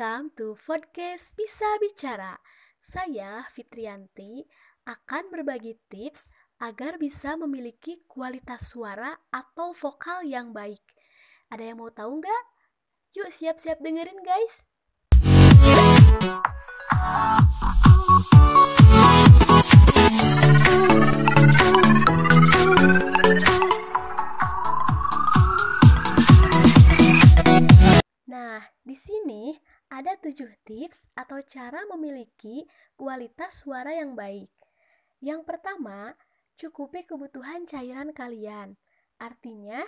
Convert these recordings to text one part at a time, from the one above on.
Welcome to podcast Bisa Bicara. Saya Fitrianti akan berbagi tips agar bisa memiliki kualitas suara atau vokal yang baik. Ada yang mau tahu nggak? Yuk siap-siap dengerin guys. Ada tujuh tips atau cara memiliki kualitas suara yang baik. Yang pertama, cukupi kebutuhan cairan kalian. Artinya,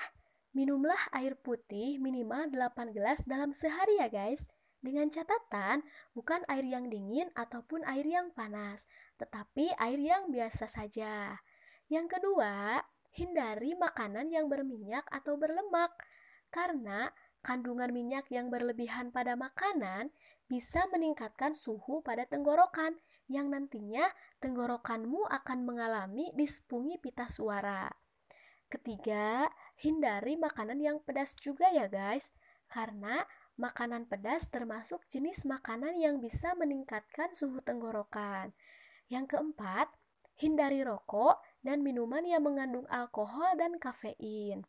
minumlah air putih minimal 8 gelas dalam sehari ya guys. Dengan catatan, bukan air yang dingin ataupun air yang panas, tetapi air yang biasa saja. Yang kedua, hindari makanan yang berminyak atau berlemak, karena kandungan minyak yang berlebihan pada makanan bisa meningkatkan suhu pada tenggorokan yang nantinya tenggorokanmu akan mengalami dispungi pita suara. Ketiga, hindari makanan yang pedas juga ya guys, karena makanan pedas termasuk jenis makanan yang bisa meningkatkan suhu tenggorokan. Yang keempat, hindari rokok dan minuman yang mengandung alkohol dan kafein.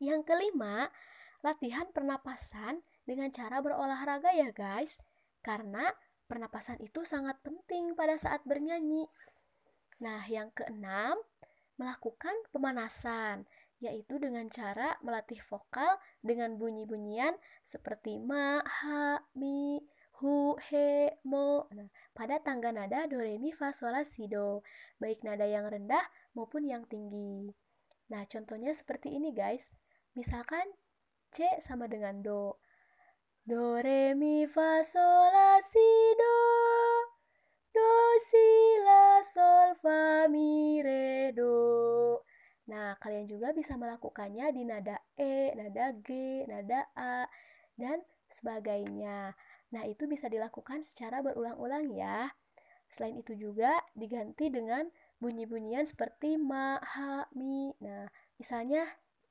Yang kelima, latihan pernapasan dengan cara berolahraga ya guys, karena pernapasan itu sangat penting pada saat bernyanyi. Nah, yang keenam, melakukan pemanasan, yaitu dengan cara melatih vokal dengan bunyi-bunyian seperti ma, ha, mi, hu, he, mo. Nah, pada tangga nada do, re, mi, fa, sol, la, si, do, baik nada yang rendah maupun yang tinggi. Nah, contohnya seperti ini guys. Misalkan C sama dengan Do. Do, Re, Mi, Fa, Sol, La, Si, Do. Do, Si, La, Sol, Fa, Mi, Re, Do. Nah, kalian juga bisa melakukannya di nada E, nada G, nada A, dan sebagainya. Nah, itu bisa dilakukan secara berulang-ulang ya. Selain itu juga diganti dengan bunyi-bunyian seperti ma, ha, mi. Nah, misalnya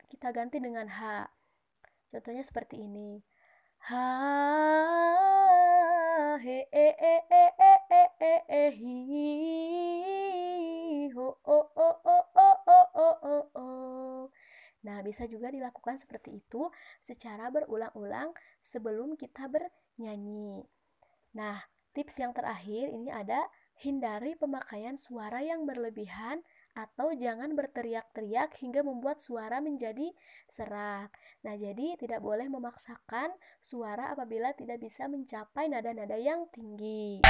kita ganti dengan ha. Contohnya seperti ini. Ha he e e e e e e e hi ho o o o o o o o o. Nah, bisa juga dilakukan seperti itu secara berulang-ulang sebelum kita bernyanyi. Nah, tips yang terakhir ini ada hindari pemakaian suara yang berlebihan atau jangan berteriak-teriak hingga membuat suara menjadi serak. Nah, jadi tidak boleh memaksakan suara apabila tidak bisa mencapai nada-nada yang tinggi.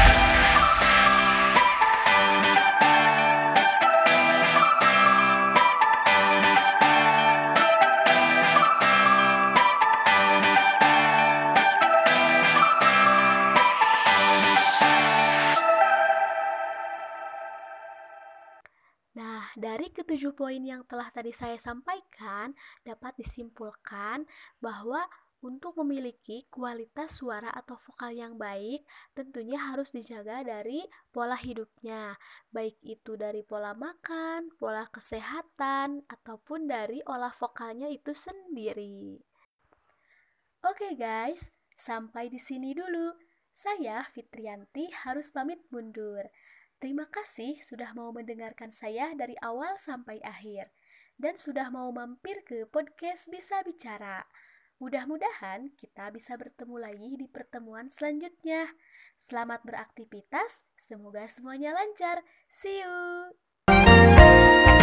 Nah, dari ketujuh poin yang telah tadi saya sampaikan, dapat disimpulkan bahwa untuk memiliki kualitas suara atau vokal yang baik, tentunya harus dijaga dari pola hidupnya, baik itu dari pola makan, pola kesehatan, ataupun dari olah vokalnya itu sendiri. Oke guys, sampai di sini dulu. Saya Fitrianti harus pamit mundur. Terima kasih sudah mau mendengarkan saya dari awal sampai akhir dan sudah mau mampir ke podcast Bisa Bicara. Mudah-mudahan kita bisa bertemu lagi di pertemuan selanjutnya. Selamat beraktivitas, semoga semuanya lancar. See you.